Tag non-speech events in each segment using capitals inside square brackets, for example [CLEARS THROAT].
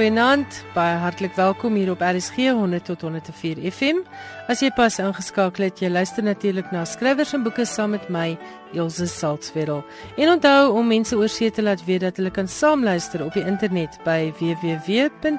Goeienaand, baie hartlik welkom hier op RSG 100 tot 104 FM. As jy pas ingeskakel het, jy luister natuurlik na skrywers en boeke saam met my, Elsje Salzwetel. En onthou om mense oor see te laat weet dat hulle kan saamluister op die internet by www.rsg.co.za.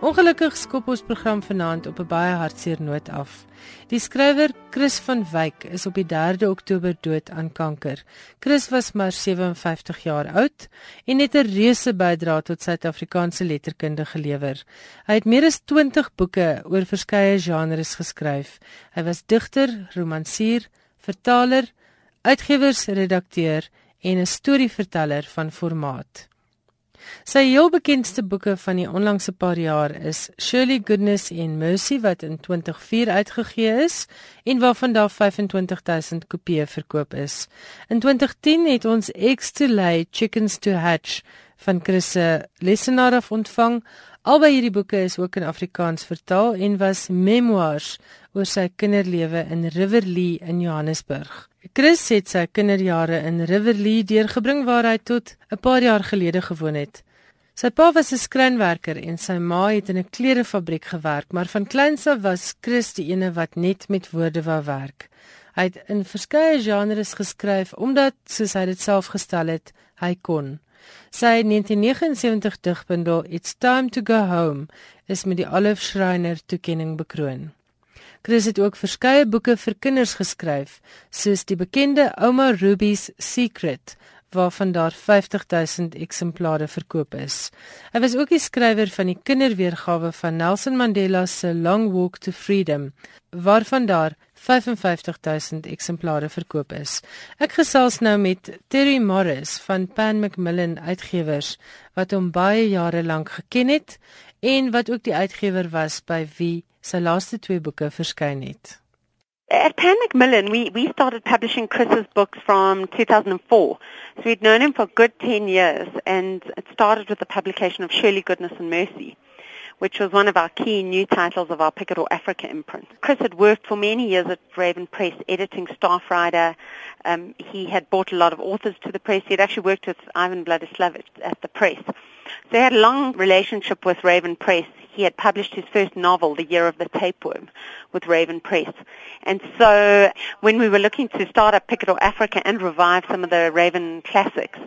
Ongelukkig skop ons program vanaand op 'n baie hartseer noot af. Die skrywer Chris van Wyk is op die 3de Oktober dood aan kanker. Chris was maar 57 jaar oud en het 'n reuse bydrae tot Suid-Afrikaanse letterkunde gelewer. Hy het meer as 20 boeke oor verskeie genres geskryf. Hy was digter, romansier, vertaler, uitgewersredakteur en 'n storieverteller van formaat. Sy heel bekendste boeke van die onlangse paar jaar is Shirley Goodness en Mercy wat in 2004 uitgegee is en waarvan daar 25000 kopieë verkoop is. In 2010 het ons Eggs to Lay, Chickens to Hatch van Chris Lessenaar af ontvang. Albei hierdie boeke is ook in Afrikaans vertaal en was memoirs oor sy kinderlewe in Riverlea in Johannesburg. Chris het sy kinderjare in Riverlea deurgebring waar hy tot 'n paar jaar gelede gewoon het. Sy pa was 'n skrynwerker en sy ma het in 'n klerefabriek gewerk, maar van kleins af was Chris die ene wat net met woorde wou werk. Hy het in verskeie genres geskryf omdat, soos hy dit self gestel het, hy kon. Sy 1979 digbundel It's Time to Go Home is met die Olive Schreiner toekenning bekroon. Chris het ook verskeie boeke vir kinders geskryf, soos die bekende Ouma Ruby's Secret waarvan daar 50000 eksemplare verkoop is. Hy was ook die skrywer van die kinderweergawe van Nelson Mandela se Long Walk to Freedom, waarvan daar 55000 eksemplare verkoop is. Ek gesels nou met Terry Morris van Pan Macmillan Uitgewers wat hom baie jare lank geken het en wat ook die uitgewer was by wie sy laaste twee boeke verskyn het. At Pan Macmillan, we, we started publishing Chris's books from 2004. So we'd known him for a good 10 years, and it started with the publication of Shirley Goodness and Mercy, which was one of our key new titles of our Picador Africa imprint. Chris had worked for many years at Ravan Press, editing staff writer. Um, he had brought a lot of authors to the press. He had actually worked with Ivan Vladislavich at the press. So he had a long relationship with Ravan Press he had published his first novel, The Year of the Tapeworm, with Ravan Press. And so when we were looking to start up Picador Africa and revive some of the Ravan classics,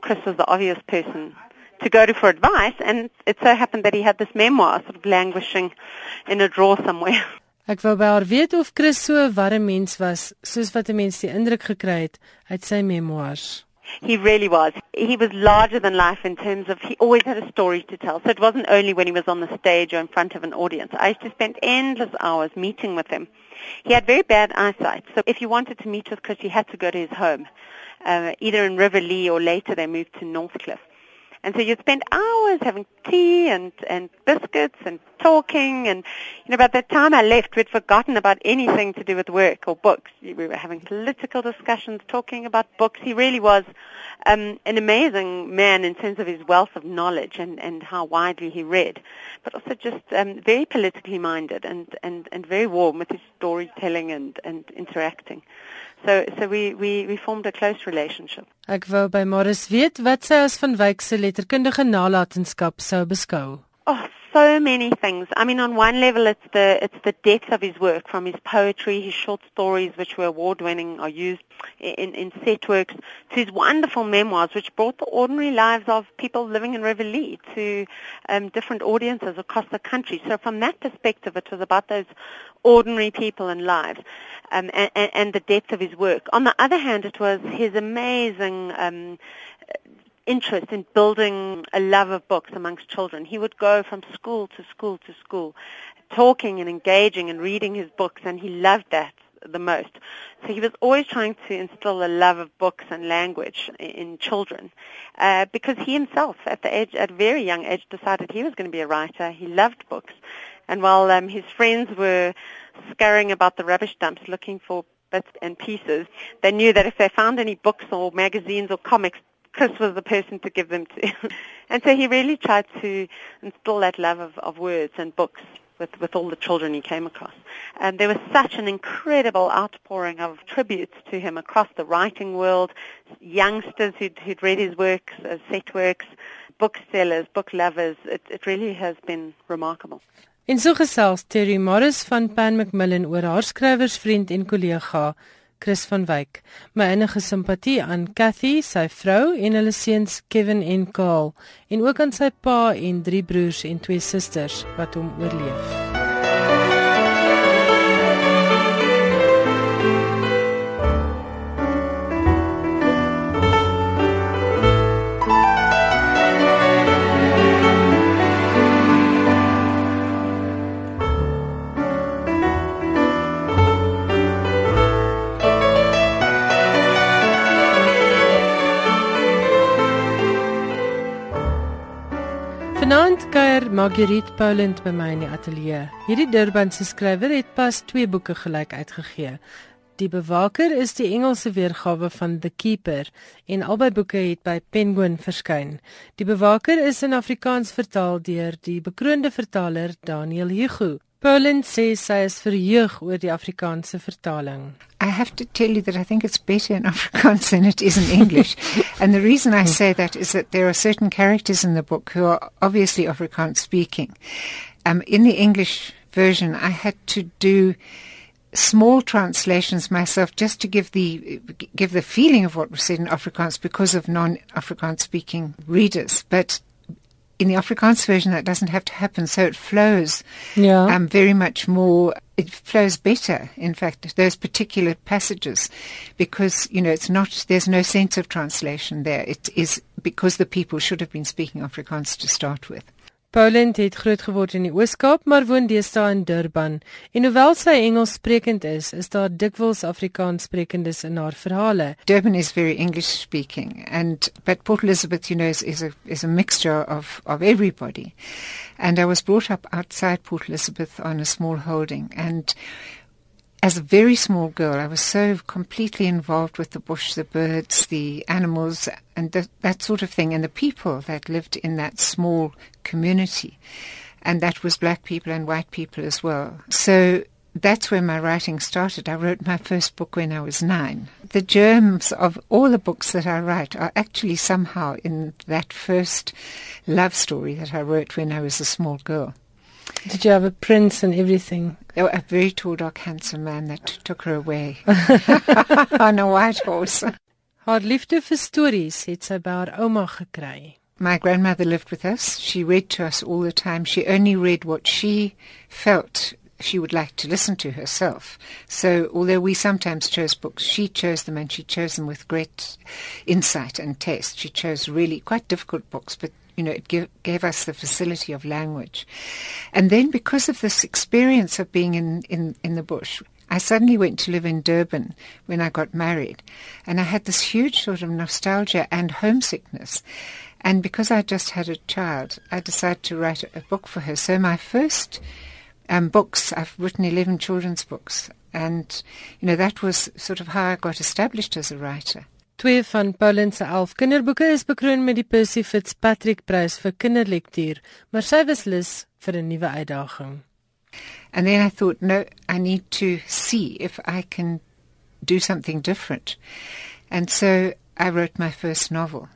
Chris was the obvious person to go to for advice, and it so happened that he had this memoir sort of languishing in a drawer somewhere. [LAUGHS] Ek wou by haar weet of Chris so 'n warm mens was, soos wat 'n mens die indruk gekry het uit sy memoirs. He really was. He was larger than life in terms of he always had a story to tell. So it wasn't only when he was on the stage or in front of an audience. I used to spend endless hours meeting with him. He had very bad eyesight. So if you wanted to meet with Chris, you had to go to his home, uh, either in Riverlea or later they moved to Northcliffe. And so you'd spend hours having tea and, and biscuits and talking. And, you know, by the time I left, we'd forgotten about anything to do with work or books. We were having political discussions, talking about books. He really was um, an amazing man in terms of his wealth of knowledge and, and how widely he read, but also just um, very politically minded and, and, and very warm with his storytelling and, and interacting. So so we we we formed a close relationship. Ek wou by Morris weet wat sy as van Wyk se letterkundige nalatenskap sou beskou. Oh, so many things. I mean, on one level, it's the it's the depth of his work, from his poetry, his short stories, which were award-winning, are used in, in set works, to his wonderful memoirs, which brought the ordinary lives of people living in Riverlea to um, different audiences across the country. So, from that perspective, it was about those ordinary people and lives, um, and, and, and the depth of his work. On the other hand, it was his amazing um, interest in building a love of books amongst children. He would go from school to school to school, talking and engaging and reading his books, and he loved that the most. So he was always trying to instill a love of books and language in children, uh, because he himself, at the age, at a very young age, decided he was going to be a writer. He loved books, and while um, his friends were scurrying about the rubbish dumps looking for bits and pieces, they knew that if they found any books or magazines or comics Chris was the person to give them to. [LAUGHS] and so he really tried to instill that love of, of words and books with, with all the children he came across. And there was such an incredible outpouring of tributes to him across the writing world, youngsters who'd, who'd read his works, uh, set works, booksellers, book lovers. It, it really has been remarkable. In so gesels Terry Morris van Pan Macmillan oor haar skrywersvriend en kollega Chris van Wyk. My enige simpatie aan Cathy, sy vrou en hulle seuns Kevin en Karl en ook aan sy pa en drie broers en twee susters wat hom oorleef. Vanaand kuier Marguerite Paulind by my in die ateljee. Hierdie Durbanse skrywer het pas twee boeke gelyk uitgegee. Die Bewaker is die Engelse weergawe van The Keeper en albei boeke het by Penguin verskyn. Die Bewaker is in Afrikaans vertaal deur die bekroonde vertaler Daniel Hugo. Sy is verheug oor die Afrikaanse vertaling. I have to tell you that I think it's better in [LAUGHS] Afrikaans than it is in English. and the reason I say that is that there are certain characters in the book who are obviously Afrikaans speaking. Um, in the English version, I had to do small translations myself just to give the give the feeling of what was said in Afrikaans because of non-Afrikaans speaking readers. But in the Afrikaans version, that doesn't have to happen. So it flows yeah. um, very much more. It flows better, in fact, those particular passages, because you know it's not. There's no sense of translation there. It is because the people should have been speaking Afrikaans to start with. Pauline het groot geword in die Oos-Kaap, maar woon deesdae in Durban. En hoewel sy Engels sprekend is, is daar dikwels Afrikaans sprekendes in haar verhale. Durban is very English speaking and but Port Elizabeth you know is, is a is a mixture of of everybody. And I was brought up outside Port Elizabeth on a small holding and as a very small girl, I was so completely involved with the bush, the birds, the animals, and the, that sort of thing, and the people that lived in that small community. And that was black people and white people as well. So that's where my writing started. I wrote my first book when I was nine. The germs of all the books that I write are actually somehow in that first love story that I wrote when I was a small girl. Did you have a prince and everything? Oh, a very tall, dark, handsome man that took her away [LAUGHS] [LAUGHS] on a white horse. Haar liefde vir stories het sy by haar ouma gekry. My grandmother lived with us. She read to us all the time. She only read what she felt she would like to listen to herself. So, although we sometimes chose books, she chose them and she chose them with great insight and taste. She chose really quite difficult books, but you know, it give, gave us the facility of language. And then because of this experience of being in, in, in the bush, I suddenly went to live in Durban when I got married. And I had this huge sort of nostalgia and homesickness. And because I just had a child, I decided to write a, book for her. So my first um, books, I've written 11 children's books. And, you know, that was sort of how I got established as a writer. Twee van Pauline se 11 kinderboeke is bekroon met die Percy Fitzpatrick Prys vir kinderlektuur, maar sy was lus vir 'n nuwe uitdaging. And then I thought, no, I need to see if I can do something different. And so I wrote my first novel.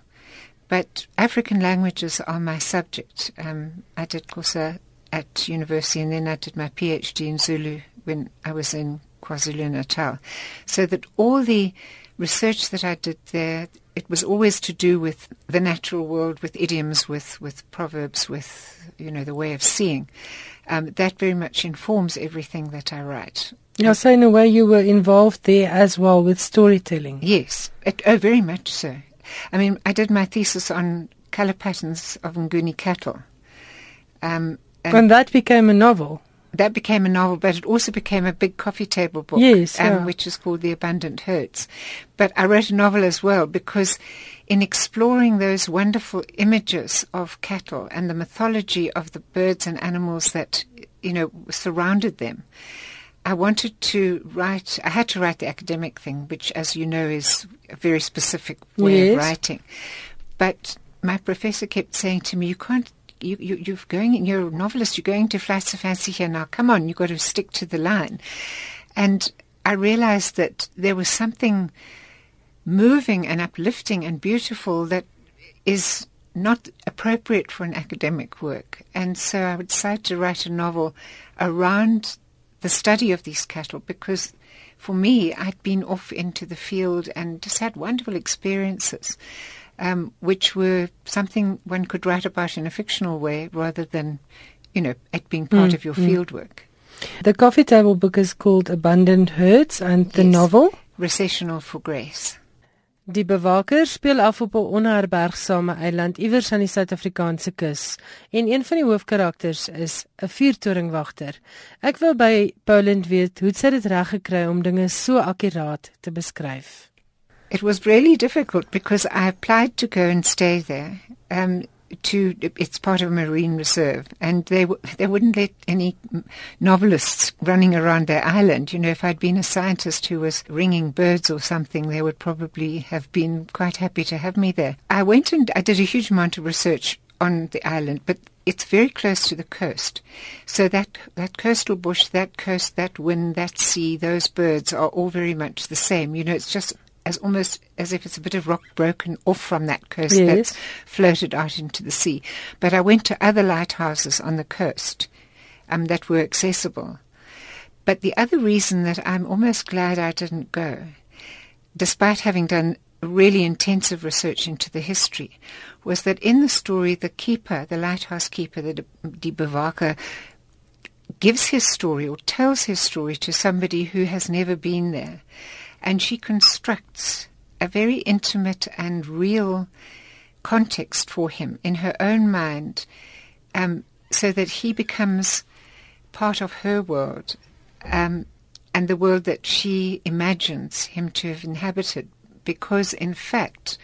But African languages are my subject. Um, I did Xhosa at university and then I did my PhD in Zulu when I was in KwaZulu-Natal. So that all the research that I did there, it was always to do with the natural world, with idioms, with, with proverbs, with, you know, the way of seeing. Um, that very much informs everything that I write. Yeah, so in a way you were involved there as well with storytelling. Yes, it, oh, very much so. I mean, I did my thesis on color patterns of Nguni cattle. Um, and, and that became a novel that became a novel, but it also became a big coffee table book, yes, um, yeah. which is called The Abundant Herds. But I wrote a novel as well because in exploring those wonderful images of cattle and the mythology of the birds and animals that, you know, surrounded them, I wanted to write, I had to write the academic thing, which, as you know, is a very specific way yes. of writing. But my professor kept saying to me, you can't you, you, you're going, you're a novelist, you're going to Flights of Fancy here now. Come on, you've got to stick to the line. And I realized that there was something moving and uplifting and beautiful that is not appropriate for an academic work. And so I decided to write a novel around the study of these cattle because for me, I'd been off into the field and just had wonderful experiences, um, which were something one could write about in a fictional way rather than, you know, it being part mm, of your mm. field work. The coffee table book is called Abandoned Herds and the yes. novel Recessional for Grace. Die bewaker speel af op 'n onherbergsame eiland iewers aan die Suid-Afrikaanse kus en een van die hoofkarakters is 'n vuurtoringwagter. Ek wil by Poland weet hoe sy dit reg gekry om dinge so akkuraat te beskryf. It was really difficult because I applied to go and stay there. Um to it's part of a marine reserve and they they wouldn't let any novelists running around their island. You know if i'd been a scientist who was ringing birds or something they would probably have been quite happy to have me there. I went and i did a huge amount of research on the island but it's very close to the coast. So that that coastal bush that coast that wind that sea those birds are all very much the same. You know it's just as almost as if it's a bit of rock broken off from that coast yes. that's floated out into the sea. But I went to other lighthouses on the coast um, that were accessible. But the other reason that I'm almost glad I didn't go, despite having done really intensive research into the history, was that in the story, the keeper, the lighthouse keeper, the Die Bewaker, gives his story or tells his story to somebody who has never been there and she constructs a very intimate and real context for him in her own mind um, so that he becomes part of her world um, and the world that she imagines him to have inhabited because in fact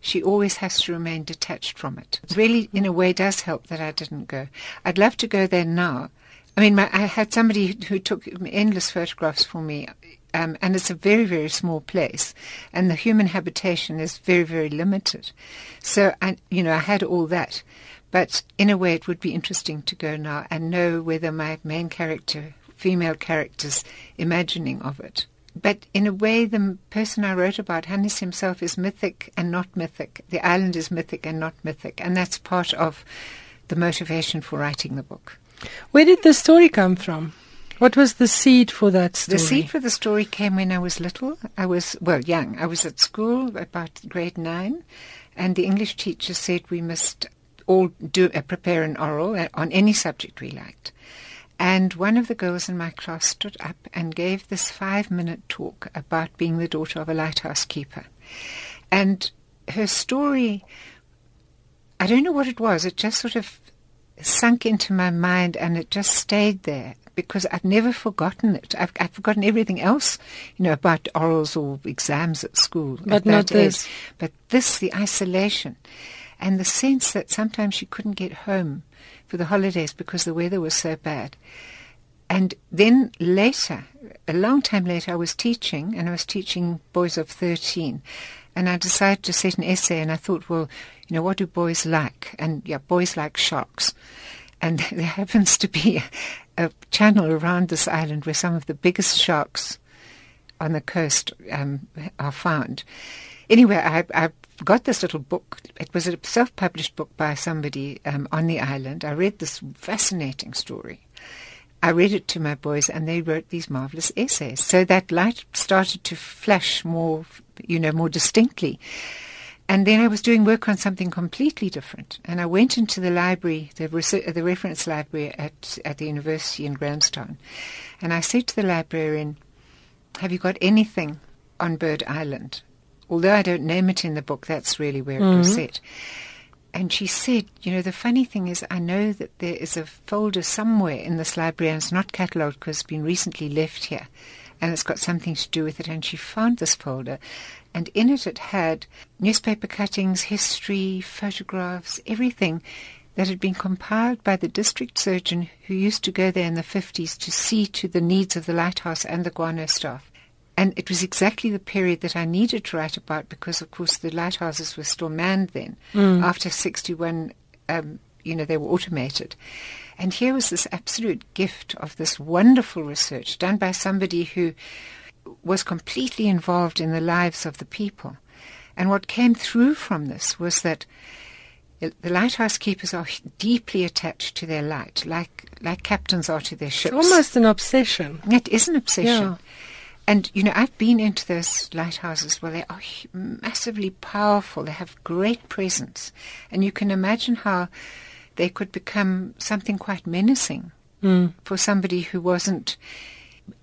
she always has to remain detached from it. It really, in a way, does help that I didn't go. I'd love to go there now. I mean, my, I had somebody who took endless photographs for me um, and it's a very, very small place, and the human habitation is very, very limited. So, I, you know, I had all that, but in a way, it would be interesting to go now and know whether my main character, female character's imagining of it. But in a way, the person I wrote about, Hannes himself, is mythic and not mythic. The island is mythic and not mythic, and that's part of the motivation for writing the book. Where did the story come from? What was the seed for that story? The seed for the story came when I was little. I was, well, young. I was at school, about grade nine, and the English teacher said we must all do uh, prepare an oral uh, on any subject we liked. And one of the girls in my class stood up and gave this five minute talk about being the daughter of a lighthouse keeper. And her story, I don't know what it was, it just sort of sunk into my mind and it just stayed there because I've never forgotten it. I've, I've forgotten everything else, you know, about orals or exams at school. But at not this. Age. But this, the isolation and the sense that sometimes she couldn't get home for the holidays because the weather was so bad. And then later, a long time later, I was teaching, and I was teaching boys of 13. And I decided to set an essay, and I thought, well, you know, what do boys like? And yeah, boys like sharks. And [LAUGHS] there happens to be a channel around this island where some of the biggest sharks on the coast um, are found. Anyway, I, I, got this little book. It was a self-published book by somebody um, on the island. I read this fascinating story. I read it to my boys, and they wrote these marvelous essays. So that light started to flash more, you know, more distinctly. And then I was doing work on something completely different. And I went into the library, the, the reference library at, at the university in Grahamstown. And I said to the librarian, Have you got anything on Bird Island? Although I don't name it in the book, that's really where mm-hmm. it was mm-hmm. set. And she said, You know, the funny thing is, I know that there is a folder somewhere in this library, and it's not catalogued because it's been recently left here and it's got something to do with it. And she found this folder, and in it it had newspaper cuttings, history, photographs, everything that had been compiled by the district surgeon who used to go there in the 50s to see to the needs of the lighthouse and the guano staff. And it was exactly the period that I needed to write about because, of course, the lighthouses were still manned then. Mm. After 61, um, you know, they were automated. And here was this absolute gift of this wonderful research done by somebody who was completely involved in the lives of the people. And what came through from this was that the lighthouse keepers are deeply attached to their light, like like captains are to their ships. It's almost an obsession. It is an obsession. Yeah. And you know, I've been into those lighthouses where they are massively powerful. They have great presence, and you can imagine how they could become something quite menacing mm. for somebody who wasn't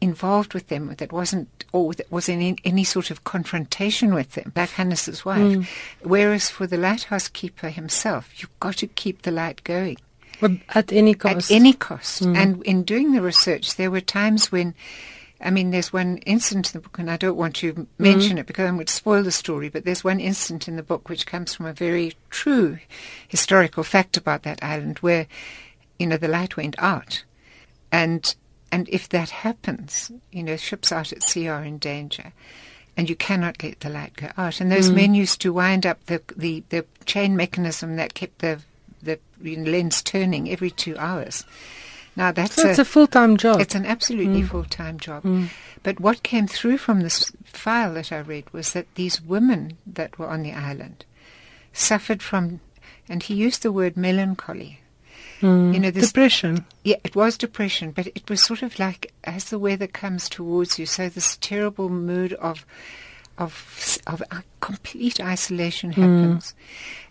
involved with them, that wasn't or that was in any sort of confrontation with them, like Hannes's wife. Mm. Whereas for the lighthouse keeper himself, you've got to keep the light going. At any cost. At any cost. Mm. And in doing the research, there were times when, I mean, there's one incident in the book, and I don't want to mention mm. it because I would spoil the story, but there's one incident in the book which comes from a very true historical fact about that island where, you know, the light went out. And and if that happens, you know, ships out at sea are in danger. And you cannot let the light go out. And those mm. men used to wind up the, the, the chain mechanism that kept the, the lens turning every two hours. Now that's so it's a, a full time job. It's an absolutely mm. full time job. Mm. But what came through from this file that I read was that these women that were on the island suffered from, and he used the word melancholy. Mm, you know, this, depression. Yeah, it was depression, but it was sort of like as the weather comes towards you, so this terrible mood of of of complete isolation hmm. happens. Mm.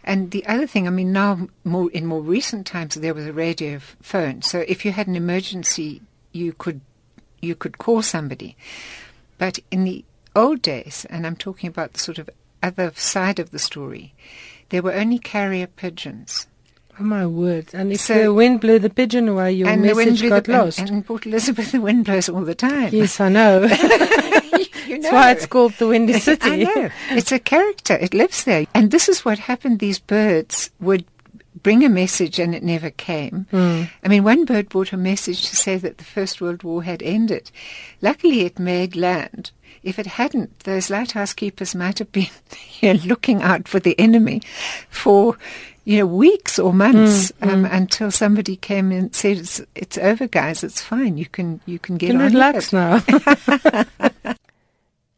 And the other thing, I mean, now more in more recent times there was a radio phone, so if you had an emergency, you could you could call somebody. But in the old days, and I'm talking about the sort of other side of the story, there were only carrier pigeons. Oh my word! And if so, the wind blew the pigeon away, your message got the, lost. And, and, Port Elizabeth, the wind blows all the time. Yes, I know. [LAUGHS] you know. That's why it's called the Windy [LAUGHS] City. I know. It's a character. It lives there. And this is what happened. These birds would bring a message and it never came. Mm. I mean, one bird brought a message to say that the First World War had ended. Luckily, it made land. If it hadn't, those lighthouse keepers might have been [LAUGHS] know, looking out for the enemy for you know, weeks or months mm, um, mm. until somebody came and said, "It's it's over, guys. It's fine. You can you can get can on relax now."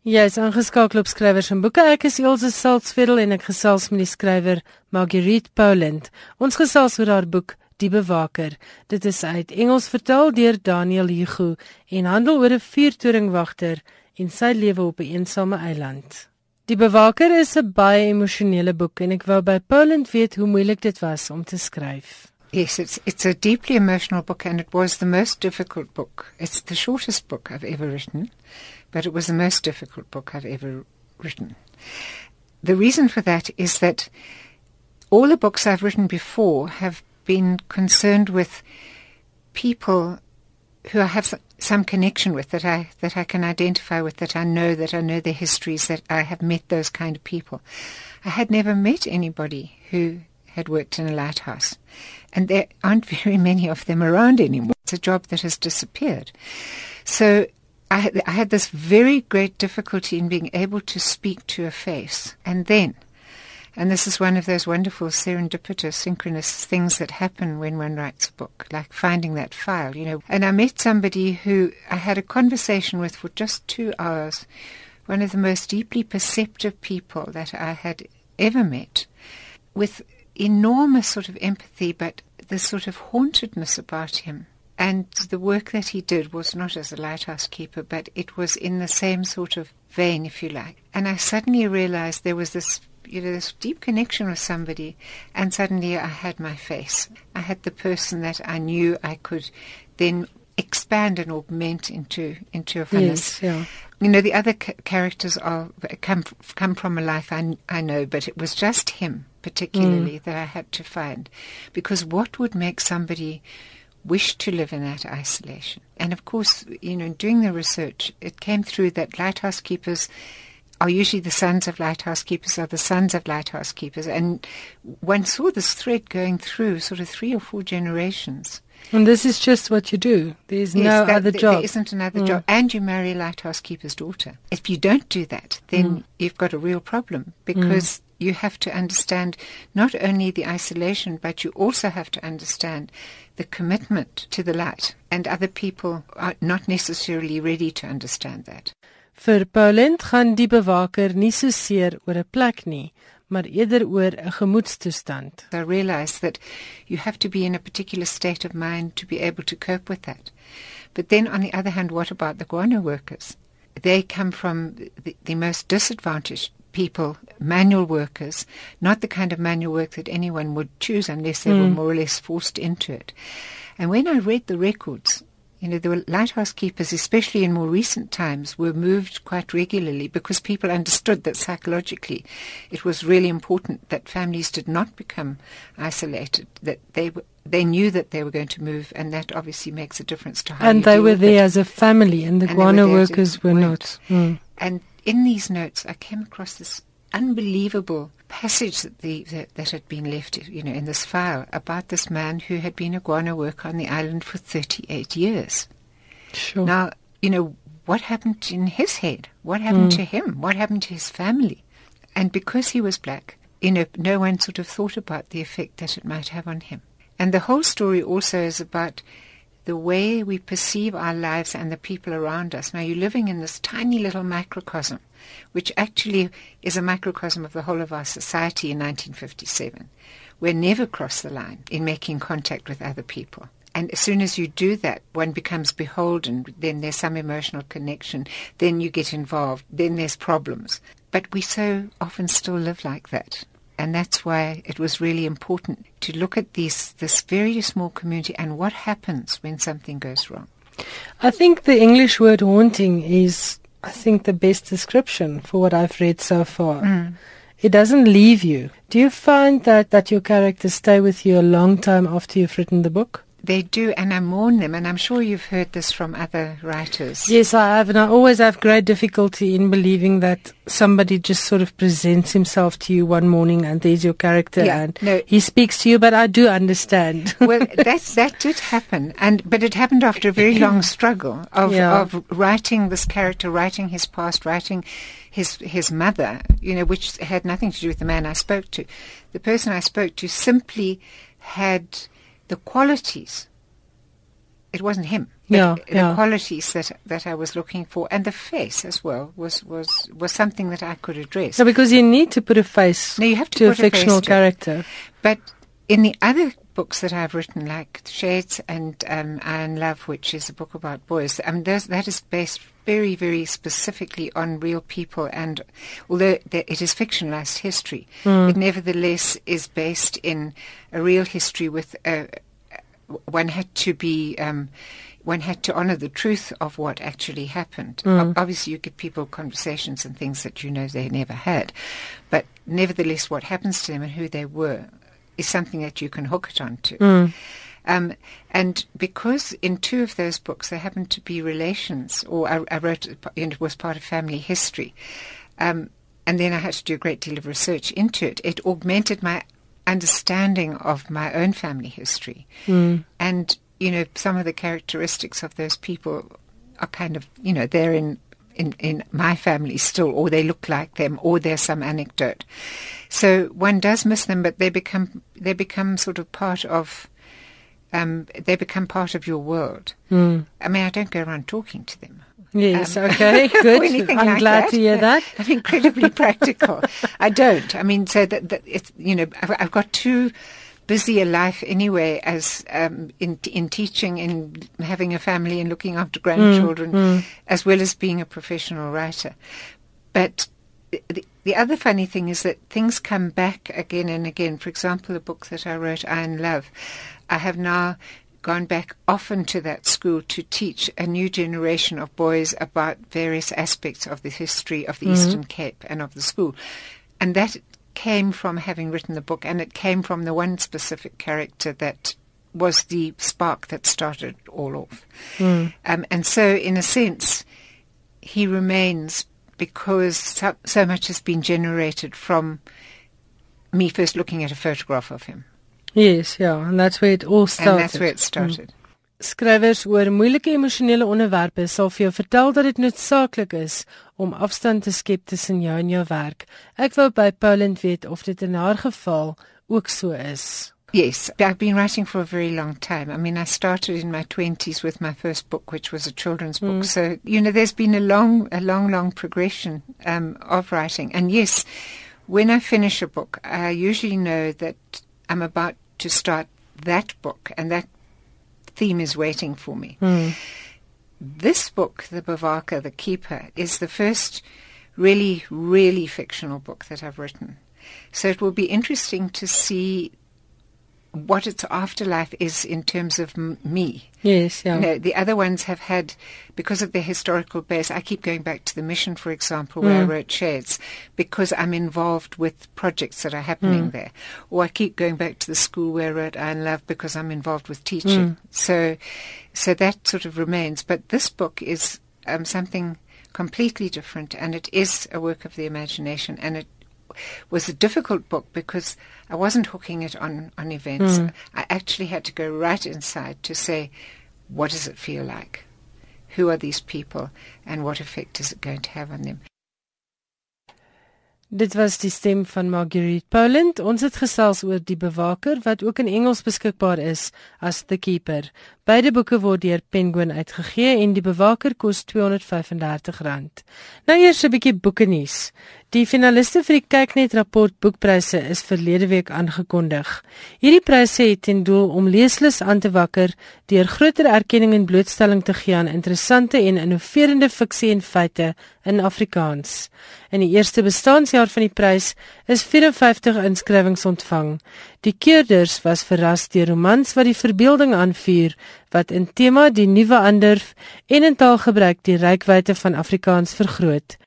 Yes, aangeskakel op skrywers en boeke. Ek is Elsje Salzveld en ek gesels met die skrywer Marguerite Poland. Ons gesels oor haar boek Die Bewaker. Dit is uit Engels vertaal deur Daniel Hugo en handel oor 'n vuurtoringwagter en sy lewe op 'n eensame eiland. Die bewaker is 'n baie emosionele boek en ek wou by Poland weet hoe moeilik dit was om te skryf. Yes, it's it's a deeply emotional book and it was the most difficult book. It's the shortest book I've ever written, but it was the most difficult book I've ever written. The reason for that is that all the books I've written before have been concerned with people who I have some connection with that I that I can identify with that I know that I know their histories that I have met those kind of people. I had never met anybody who had worked in a lighthouse, and there aren't [LAUGHS] very many of them around anymore. It's a job that has disappeared. So I, I had this very great difficulty in being able to speak to a face, and then and this is one of those wonderful serendipitous, synchronous things that happen when one writes a book, like finding that file, you know. And I met somebody who I had a conversation with for just two hours, one of the most deeply perceptive people that I had ever met, with enormous sort of empathy, but this sort of hauntedness about him. And the work that he did was not as a lighthouse keeper, but it was in the same sort of vein, if you like. And I suddenly realized there was this you know, this deep connection with somebody, and suddenly I had my face. I had the person that I knew I could then expand and augment into into a Yes, yeah. You know, the other ca- characters are come come from a life I, I know, but it was just him particularly mm. that I had to find, because what would make somebody wish to live in that isolation? And of course, you know, doing the research, it came through that lighthouse keepers are usually the sons of lighthouse keepers are the sons of lighthouse keepers. And one saw this thread going through sort of three or four generations. And this is just what you do. There's yes, no that, other th- job. There isn't another mm. job. And you marry a lighthouse keeper's daughter. If you don't do that, then mm. you've got a real problem because mm. you have to understand not only the isolation, but you also have to understand the commitment to the light. And other people are not necessarily ready to understand that. Vir Paulent gaan die bewaker nie so seer oor 'n plek nie, maar eerder oor 'n gemoedstoestand. I realize that you have to be in a particular state of mind to be able to cope with that. But then on the other hand, what about the guano workers? They come from the, the most disadvantaged people, manual workers, not the kind of manual work that anyone would choose unless they mm. were more or less forced into it. And when I read the records, you know, the lighthouse keepers, especially in more recent times, were moved quite regularly because people understood that psychologically it was really important that families did not become isolated, that they they knew that they were going to move, and that obviously makes a difference to how. And they were there it. as a family, and the and guano workers were not. Mm. And in these notes, I came across this unbelievable passage that, the, that, that, had been left, you know, in this file about this man who had been a guano worker on the island for 38 years. Sure. Now, you know, what happened in his head? What happened mm. to him? What happened to his family? And because he was black, you know, no one sort of thought about the effect that it might have on him. And the whole story also is about the way we perceive our lives and the people around us. Now, you're living in this tiny little microcosm, which actually is a microcosm of the whole of our society in 1957. We never cross the line in making contact with other people. And as soon as you do that, one becomes beholden. Then there's some emotional connection. Then you get involved. Then there's problems. But we so often still live like that. And that's why it was really important to look at this, this very small community and what happens when something goes wrong. I think the English word haunting is, I think, the best description for what I've read so far. Mm. It doesn't leave you. Do you find that, that your characters stay with you a long time after you've written the book? They do, and I mourn them, and I'm sure you've heard this from other writers. Yes, I have, and I always have great difficulty in believing that somebody just sort of presents himself to you one morning and there's your character yeah, and no. he speaks to you, but I do understand. [LAUGHS] well, [LAUGHS] that, that did happen, and but it happened after a very [CLEARS THROAT] long struggle of, yeah. of writing this character, writing his past, writing his his mother, you know, which had nothing to do with the man I spoke to. The person I spoke to simply had the qualities. It wasn't him. Yeah, the yeah. qualities that that I was looking for, and the face as well was was was something that I could address. No, because you need to put a face. No, you have to, to a fictional a character. But in the other books that I've written, like Shades and um, Iron Love, which is a book about boys, I mean, that is based very, very specifically on real people. And although it is fictionalized history, mm. it nevertheless is based in a real history with a, one had to be. Um, one had to honor the truth of what actually happened. Mm. Obviously, you give people conversations and things that you know they never had, but nevertheless, what happens to them and who they were is something that you can hook it onto. Mm. Um, and because in two of those books there happened to be relations, or I, I wrote it was part of family history, um, and then I had to do a great deal of research into it. It augmented my understanding of my own family history, mm. and you know some of the characteristics of those people are kind of you know they're in in, in my family still, or they look like them, or there's some anecdote. So one does miss them, but they become they become sort of part of um, they become part of your world. Mm. I mean, I don't go around talking to them. Yes, um, okay, [LAUGHS] good. I'm like glad that. to hear that. [LAUGHS] I'm incredibly practical. I don't. I mean, so that, that it's, you know, I've, I've got too busy a life anyway as um, in in teaching and having a family and looking after grandchildren, mm, mm. as well as being a professional writer. But the, the other funny thing is that things come back again and again. For example, a book that I wrote, Iron Love, I have now gone back often to that school to teach a new generation of boys about various aspects of the history of the mm-hmm. Eastern Cape and of the school. And that came from having written the book, and it came from the one specific character that was the spark that started all off. Mm. Um, and so, in a sense, he remains because so, so much has been generated from me first looking at a photograph of him. Yes, yeah, and that's where it all started. And that's where it started. Mm. Skrywers oor moeilike emosionele onderwerpe sal vir jou vertel dat dit noodsaaklik is om afstand te skep tussen jou en jou werk. Ek wou by Poland weet of dit in haar geval ook so is. Yes, I've been writing for a very long time. I mean, I started in my 20s with my first book, which was a children's book. Mm. So, you know, there's been a long, a long, long progression um, of writing. And yes, when I finish a book, I usually know that I'm about to start that book, and that theme is waiting for me. Mm. This book, The Bewaker, The Keeper, is the first really, really fictional book that I've written. So it will be interesting to see what its afterlife is in terms of m- me. Yes, yeah. You know, the other ones have had, because of their historical base, I keep going back to the mission, for example, where mm. I wrote Shades, because I'm involved with projects that are happening mm. there. Or I keep going back to the school where I wrote Iron Love because I'm involved with teaching. Mm. So, so that sort of remains. But this book is um, something completely different, and it is a work of the imagination, and it was a difficult book because I wasn't hooking it on, on events. Mm. I actually had to go right inside to say, what does it feel like? Who are these people? And what effect is it going to have on them? Dit was die stem van Marguerite Poland. Ons het gesels oor die bewaker wat ook in Engels beskikbaar is as The Keeper. Beide boeke word deur Penguin uitgegee en die bewaker kos R235. Nou eers 'n bietjie boeke nuus. Die finaliste vir die Kyknet rapport boekpryse is verlede week aangekondig. Hierdie pryse het ten doel om leeslus aan te wakker deur groter erkenning en blootstelling te gee aan interessante en innoverende fiksie en feite in Afrikaans. In die eerste bestaanjaar van die prys is 54 inskrywings ontvang. Die keurders was verras deur romans wat die verbeelding aanvuur wat in tema die nuwe ander en in taalgebruik die rykwyte van Afrikaans vergroot.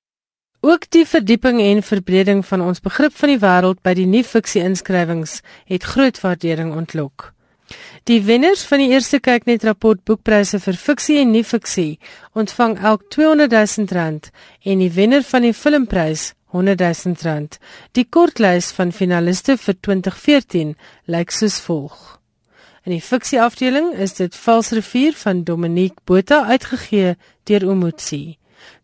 Ook die verdieping en verbreding van ons begrip van die wêreld by die nuwe fiksie inskrywings het groot waardering ontlok. Die wenners van die eerste kyknet rapport boekpryse vir fiksie en nuwe fiksie ontvang elk R200 000 en die wenner van die filmprys R100 000. Die kortlys van finaliste vir 2014 lyk soos volg. In die fiksie afdeling is dit Valsrivier van Dominique Botha uitgegee deur Omotsi.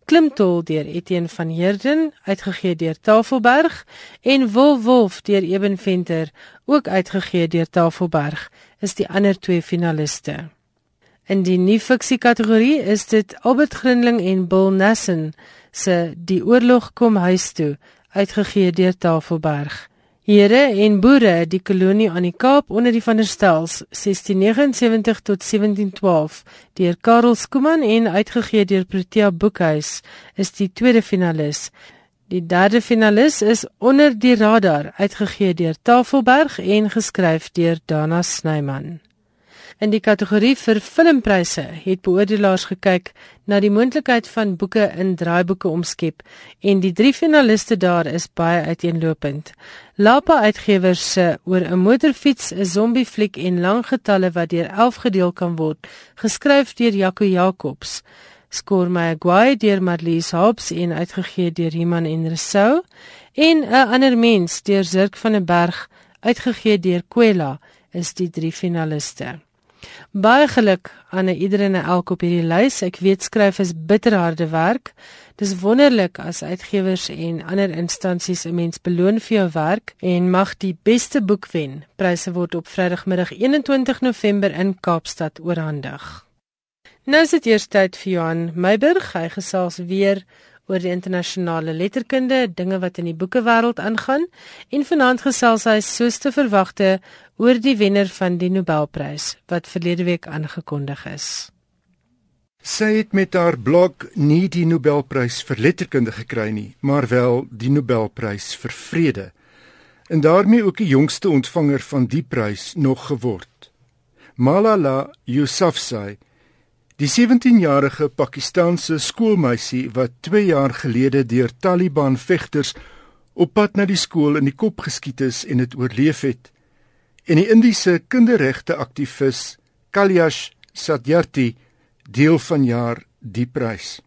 Klimtol deur Etienne van Heerden uitgegee deur Tafelberg en Wolf Wolf deur Eben Venter ook uitgegee deur Tafelberg is die ander twee finaliste. In die nuwe fiksie kategorie is dit Albert Grinling en Bill Nassen se Die oorlog kom huis toe uitgegee deur Tafelberg. Here en boere die kolonie aan die Kaap onder die van der Stels 1679 tot 1712 deur Karel Skooman en uitgegee deur Protea Boekhuis is die tweede finalis. Die derde finalis is onder die radar uitgegee deur Tafelberg en geskryf deur Dana Snyman. In die kategorie vir filmpryse het beoordelaars gekyk na die moontlikheid van boeke in draaiboeke omskep en die drie finaliste daar is baie uiteenlopend. Lapa Uitgewers se oor 'n motorfiets, 'n zombiefliek en lang getalle wat deur 11 gedeel kan word, geskryf deur Jaco Jacobs. Skoor Maguire deur Marlies Hobbs en uitgegee deur Iman en Resou en 'n ander mens deur Zirk van der Berg uitgegee deur Kwela is die drie finaliste. Baie geluk aan iedereen en elk op hierdie lys. Ek weet skryf is bitterharde werk. Dis wonderlik as uitgewers en ander instansies 'n mens beloon vir jou werk en mag die beste boek wen. Pryse word op Vrydagmiddag 21 November in Kaapstad oorhandig. Nou is dit eers tyd vir Johan Meiburg. Hy gesels weer oor die internasionale letterkunde, dinge wat in die boekewêreld aangaan en vanaand gesels hy soos te verwagte oor die wenner van die Nobelprys wat verlede week aangekondig is. Sy het met haar blog nie die Nobelprys vir letterkunde gekry nie, maar wel die Nobelprys vir vrede. En daarmee ook die jongste ontvanger van die prys nog geword. Malala Yousafzai Die 17-jarige Pakistaanse skoolmeisie wat 2 jaar gelede deur Taliban-vegters op pad na die skool in die kop geskiet is en dit oorleef het, en die Indiese kinderregte aktivis Kalyash Satyarthi deel van jaar die prys.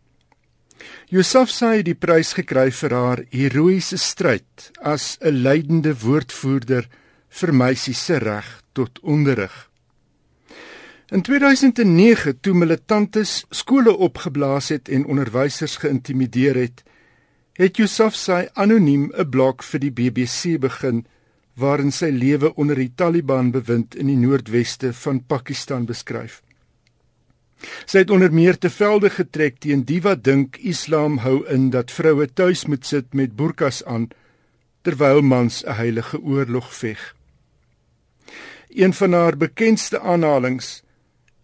Yusuf sê die prys gekry vir haar heroïese stryd as 'n leidende woordvoerder vir meisies se reg tot onderrig. In 2009, toe militantes skole opgeblaas het en onderwysers geïntimideer het, het Yousafzai anoniem 'n blog vir die BBC begin waarin sy lewe onder die Taliban bewind in die noordweste van Pakistan beskryf. Sy het onder meer te velde getrek teen die wat dink Islam hou in dat vroue tuis moet sit met burkas aan terwyl mans 'n heilige oorlog veg. Een van haar bekendste aanhalinge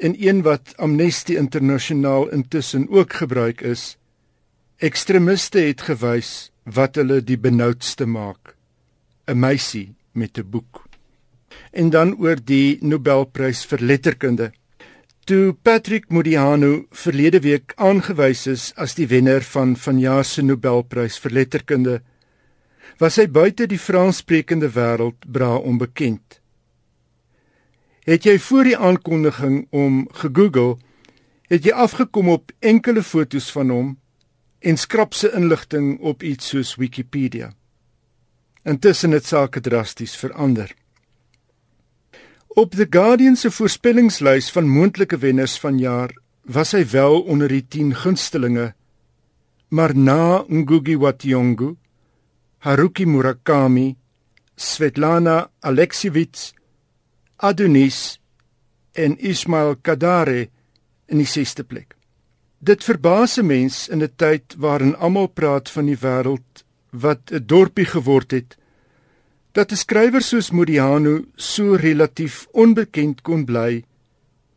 en een wat Amnesty Internasionaal intussen ook gebruik is, ekstremiste het gewys wat hulle die benoudste maak. 'n Meisie met 'n boek. En dan oor die Nobelprys vir letterkunde. Toe Patrick Modiano verlede week aangewys is as die wenner van vanjaar se Nobelprys vir letterkunde, was hy buite die Franssprekende wêreld bra onbekend. Het jy voor die aankondiging om gegoogel, het jy afgekom op enkele fotos van hom en skrap se inligting op iets soos Wikipedia. Intussen het sake drasties verander. Op The Guardian se voorspellingslys van moontlike wenners vanjaar was hy wel onder die 10 gunstelinge. Maar na Ngugi wa Thiong'o, Haruki Murakami, Svetlana Alexievich, Adonis en Ismail Kadare in die 6ste plek. Dit verbaas 'n mens in 'n tyd waarin almal praat van die wêreld wat 'n dorpie geword het dat 'n skrywer soos Modiano so relatief onbekend kon bly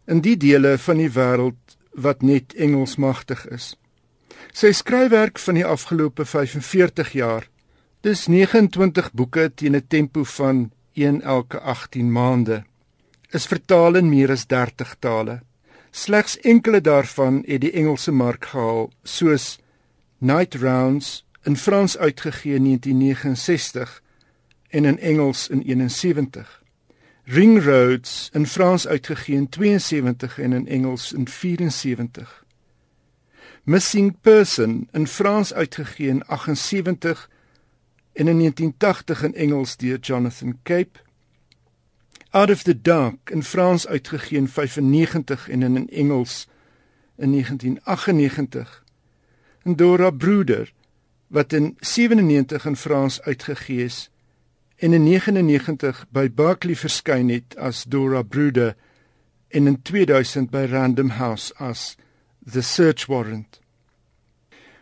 in die dele van die wêreld wat net Engels magtig is. Sy skryfwerk van die afgelope 45 jaar, dis 29 boeke teen 'n tempo van 1 elke 18 maande, is vertaal in meer as 30 tale. Slegs enkele daarvan het die Engelse mark gehaal, soos Night Rounds in Frans uitgegee in 1969 en in Engels in 71. Ring Roads in Frans uitgegee in 72 en in Engels in 74. Missing Person in Frans uitgegee in 78 en in 1980 in Engels deur Jonathan Cape. Out of the Dark in Frans uitgegee in 95 en in Engels in 1998. En Dora Bruder wat in 97 in Frans uitgegee is en in 99 by Berkeley verskyn het as Dora Bruder en in 2000 by Random House as The Search Warrant.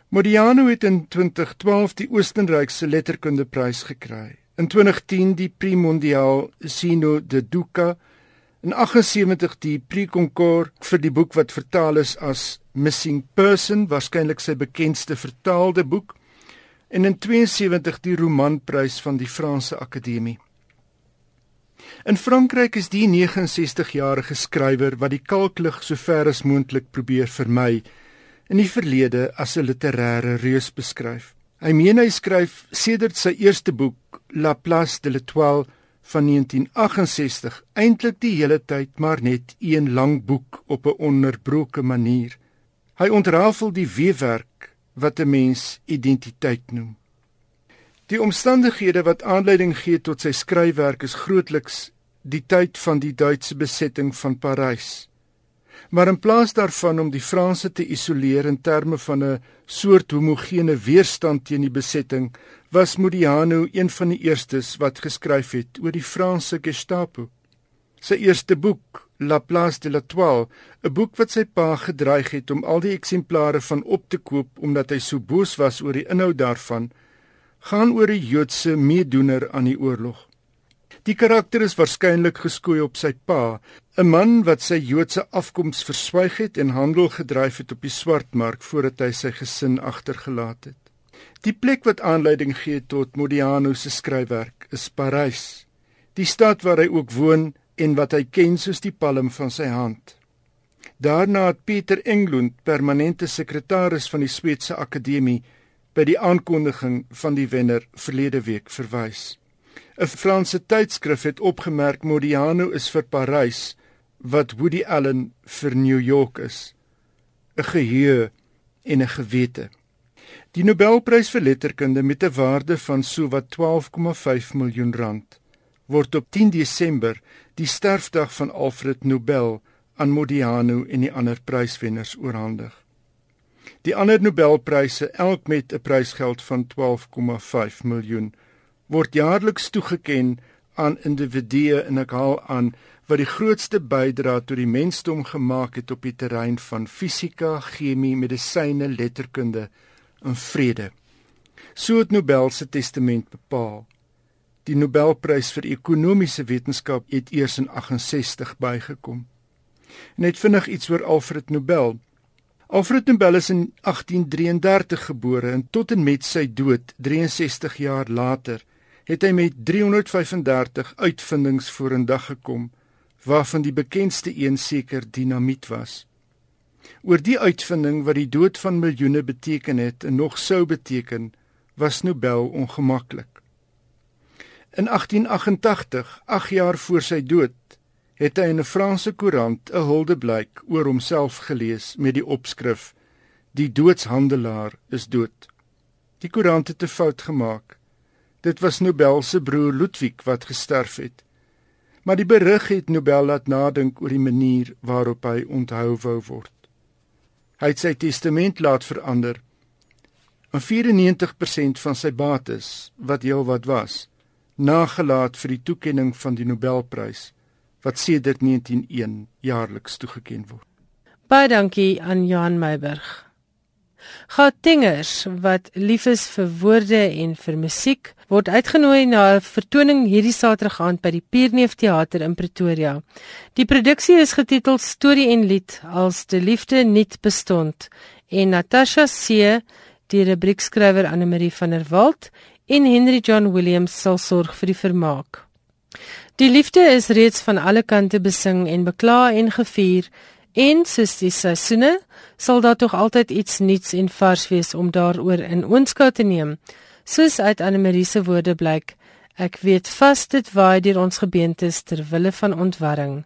Modiano het in 2012 die Oostenrykse letterkundeprys gekry. In 2010 die Prix Mondial Sino de Duca en 78 die Prix Goncourt vir die boek wat vertaal is as Missing Person, waarskynlik sy bekendste vertaalde boek en in 72 die romanprys van die Franse Akademie. In Frankryk is die 69-jarige skrywer wat die kalklig sover as moontlik probeer vermy in die verlede as 'n literêre reus beskryf. Hy meen hy skryf sedert sy eerste boek La Place de l'Étoile van 1968 eintlik die hele tyd maar net een lang boek op 'n onderbroke manier. Hy ontrafel die weefwerk wat 'n mens identiteit noem. Die omstandighede wat aanleiding gee tot sy skryfwerk is grootliks die tyd van die Duitse besetting van Parys. Maar in plaas daarvan om die Franse te isoleer in terme van 'n soort homogene weerstand teen die besetting, was Modiano een van die eerstes wat geskryf het oor die Franse Gestapo. Sy eerste boek, La Place de l'Étoile, 'n boek wat sy pa gedreig het om al die eksemplare van op te koop omdat hy so boos was oor die inhoud daarvan, gaan oor 'n Joodse meedoener aan die oorlog. Die karakter is waarskynlik geskoei op sy pa, 'n man wat sy Joodse afkoms verswyg het en handel gedryf het op die swartmark voordat hy sy gesin agtergelaat het. Die plek wat aanleiding gee tot Modiano se skryfwerk is Parys, die stad waar hy ook woon en wat hy ken soos die palm van sy hand. Daarna het Pieter Englund, permanente sekretaris van die Sweedse Akademie, by die aankondiging van die wenner verlede week verwys. 'n Franse tydskrif het opgemerk Modiano is vir Parys wat Woody Allen vir New York is. 'n geheue en 'n gewete. Die Nobelprys vir letterkunde met 'n waarde van sowat 12,5 miljoen rand word op 10 Desember die sterfdag van Alfred Nobel aan Modiano en die ander pryswenners oorhandig. Die ander Nobelpryse, elk met 'n prysgeld van 12,5 miljoen, word jaarliks toegekend aan individue en ek haal aan wat die grootste bydrae tot die mensdom gemaak het op die terrein van fisika, chemie, medisyne, letterkunde en vrede. So het Nobel se testament bepaal. Die Nobelprys vir ekonomiese wetenskap het eers in 68 bygekom. Net vinnig iets oor Alfred Nobel. Alfred Nobel is in 1833 gebore en tot en met sy dood 63 jaar later het hy met 335 uitvindings vorendag gekom waarvan die bekendste een seker dinamiet was. Oor die uitvinding wat die dood van miljoene beteken het en nog sou beteken, was Nobel ongemaklik. In 1888, 8 jaar voor sy dood, het hy in 'n Franse koerant 'n huldeblyk oor homself gelees met die opskrif: Die doodshandelaar is dood. Die koerant het 'n fout gemaak. Dit was Nobel se broer Ludwig wat gesterf het. Maar die berig het Nobel laat nadink oor die manier waarop hy onthou wou word. Hy het sy testament laat verander. En 94% van sy bates, wat heelwat was, nagelaat vir die toekenning van die Nobelprys wat sedert 1901 jaarliks toegekend word. Baie dankie aan Johan Meiburg. Gatingers wat lief is vir woorde en vir musiek word uitgenooi na 'n vertoning hierdie Saterdag aand by die Pierneef Theater in Pretoria. Die produksie is getiteld Storie en Lied als die liefde niet bestond en Natasha C, die rubriekskrywer Anne Marie van der Walt en Henry John Williams sal sorg vir die vermaak. Die liefde is reeds van alle kante besing en bekla en gevier En soos die seisoene sal daar tog altyd iets nuuts en vars wees om daaroor in oënskou te neem. Soos uit Anne Marie se woorde blyk, ek weet vas dit waai deur ons gebeentes ter wille van ontwarring.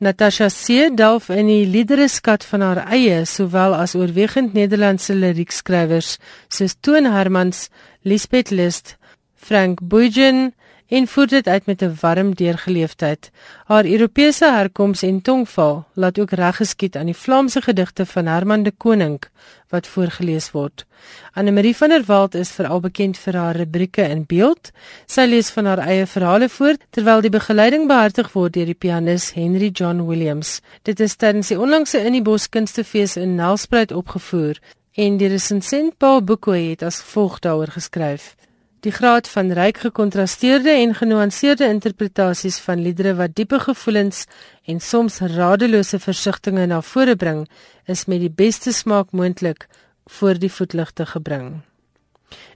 Natasha se delf in die liedere skat van haar eie sowel as oorwegend Nederlandse liriekskrywers soos Toon Hermans, Lisbeth List, Frank Boygen, en voer dit uit met 'n warm deurgeleefdheid. Haar Europese herkoms en tongval laat ook reg geskied aan die Vlaamse gedigte van Herman de Koning wat voorgeles word. Anne Marie van der Walt is veral bekend vir haar rubrieke in beeld. Sy lees van haar eie verhale voor terwyl die begeleiding behartig word deur die pianis Henry John Williams. Dit is tydens die onlangse in die Bos Kunstefees in Nelspruit opgevoer en die resensent Paul Boekoe het as volg daaroor geskryf: Die graad van ryk gekontrasteerde en genuanceerde interpretasies van liedere wat diepe gevoelens en soms radelose versigtings na vore bring, is met die beste smaak moontlik voor die voetligte gebring.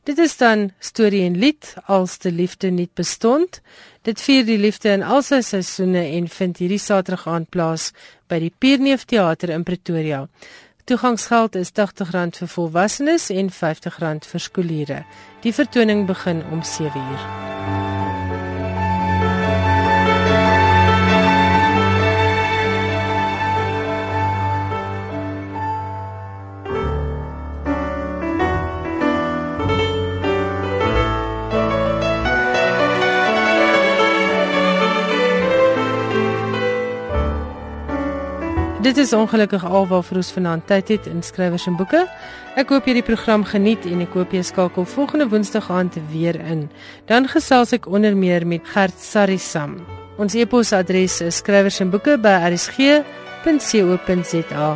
Dit is dan storie en lied als die liefde nie bestond. Dit vier die liefde in al sy seisoene en vind hierdie Saterdag aand plaas by die Pierneef Theater in Pretoria. Toegangsgeld is R80 vir volwassenes en R50 vir skooliere. Die vertoning begin om 7:00. Dit is ongelukkig alwaar vir ons vanaand tyd het in skrywers en boeke. Ek hoop jy die program geniet en ek hoop jy skakel volgende Woensdag aand weer in. Dan gesels ek onder meer met Gert Sarisam. Ons e-posadres is skrywersenboeke@rsg.co.za.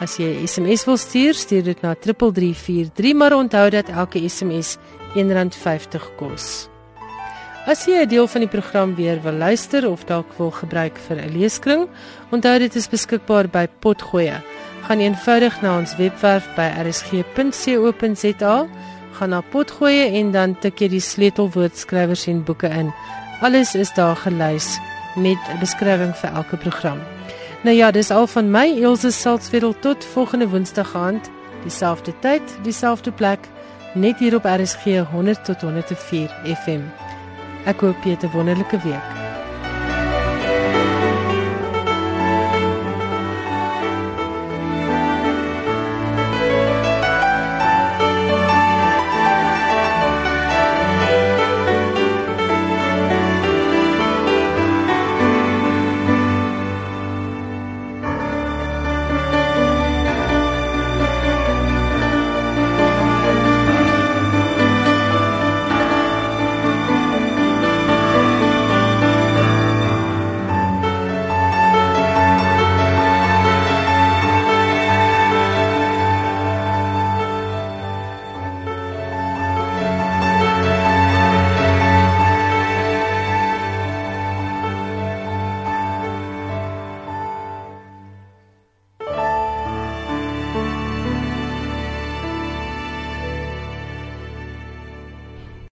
As jy 'n SMS wil stuur, stuur dit na 3343, maar onthou dat elke SMS R1.50 kos. As jy 'n deel van die program weer wil luister of dalk wil gebruik vir 'n leeskring, onthou dit is beskikbaar by Potgoe. Gaan eenvoudig na ons webwerf by rsg.co.za, gaan na Potgoe en dan tik jy die sleutelwoord skrywers en boeke in. Alles is daar gelys met 'n beskrywing vir elke program. Nou ja, dis al van my Elsje Salzwetel tot volgende Woensdag aand, dieselfde tyd, dieselfde plek, net hier op RSG 100 tot 104 FM. Ek hoop jy het 'n wonderlike week.